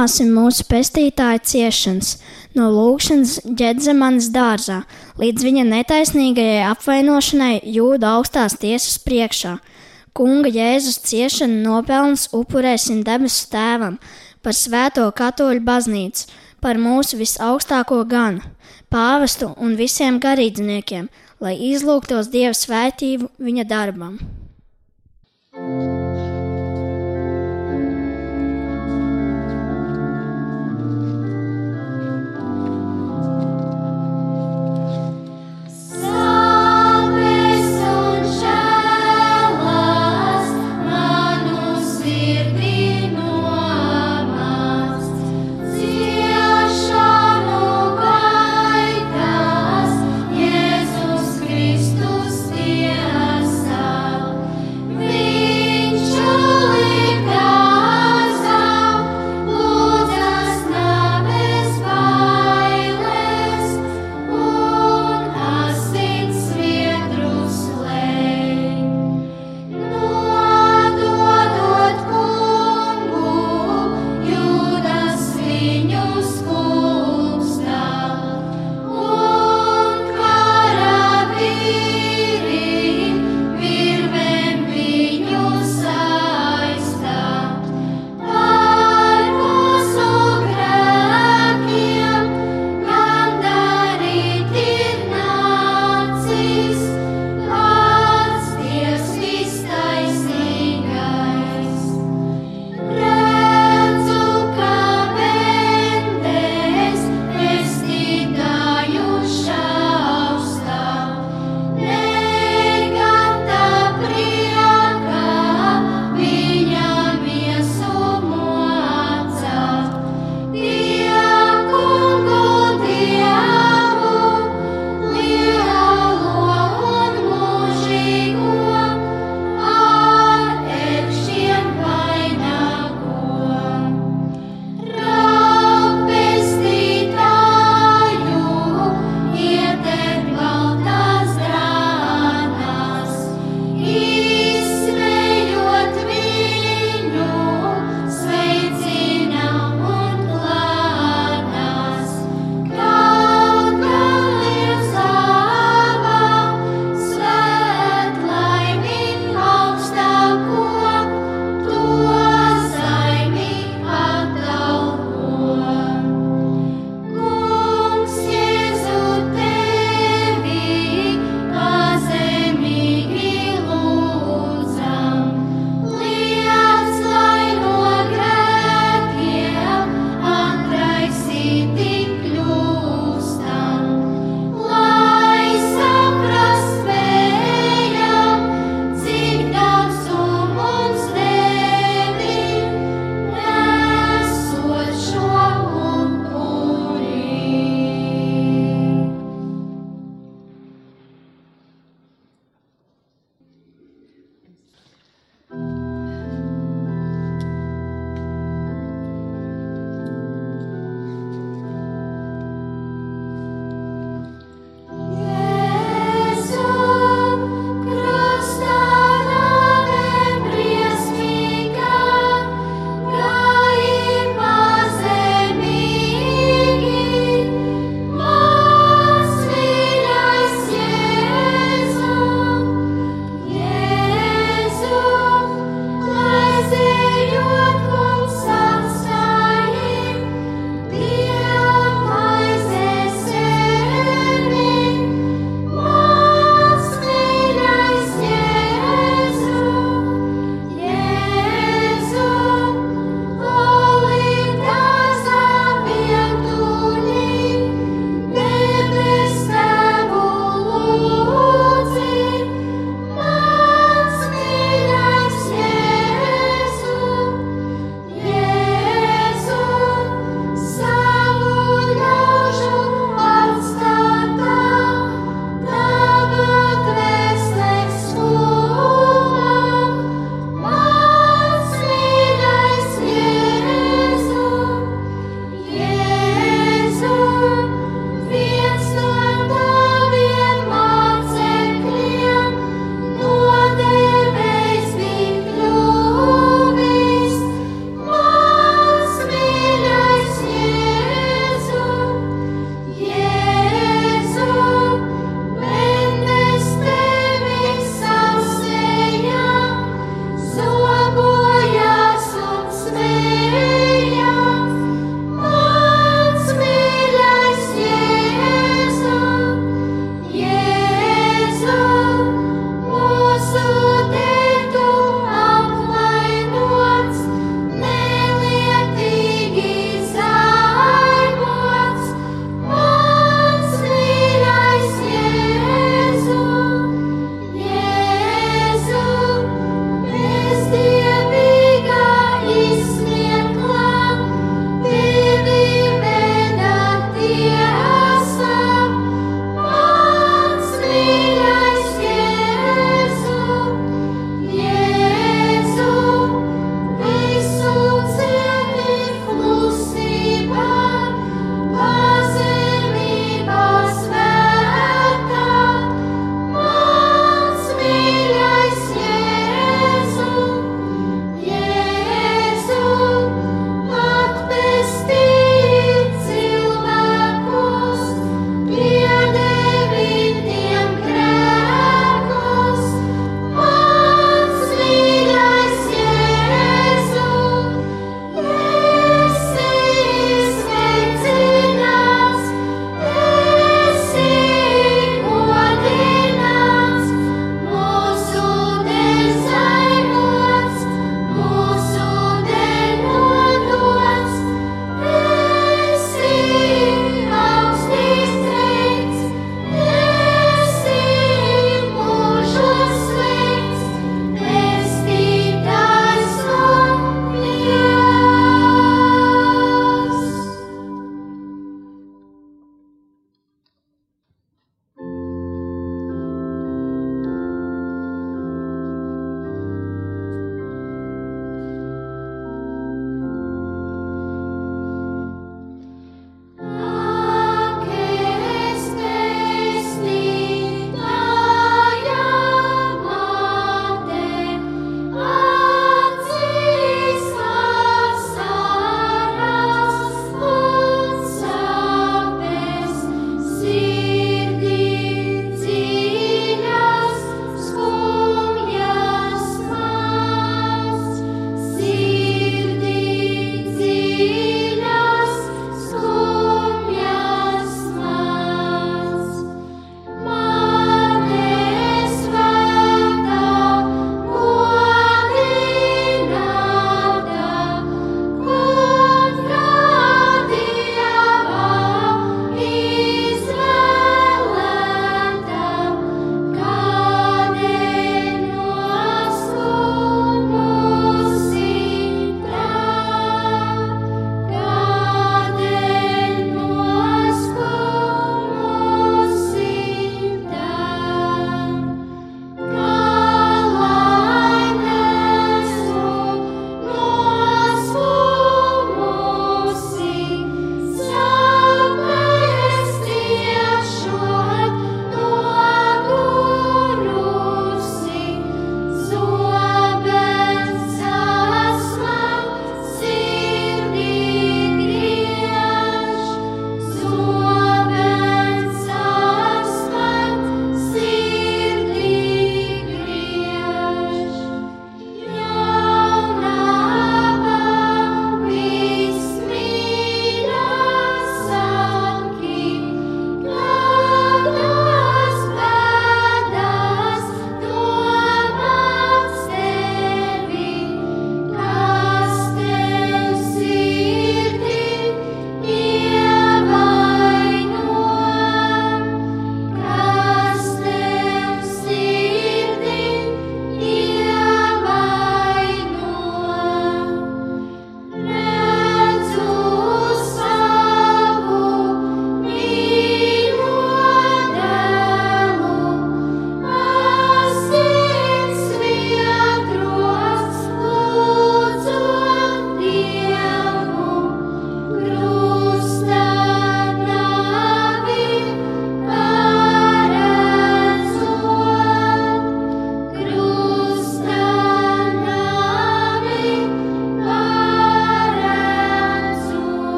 daļa. Pārdomāsim mūsu pestītāja ciešanas, no lūkšanas ģedzemanas dārzā līdz viņa netaisnīgajai apvainošanai jūda augstās tiesas priekšā. Kunga Jēzus ciešana nopelns upurēsim debesu tēvam par svēto katoļu baznīcu, par mūsu visaugstāko ganu, pāvestu un visiem garīdzniekiem, lai izlūgtos Dieva svētību viņa darbam. thank you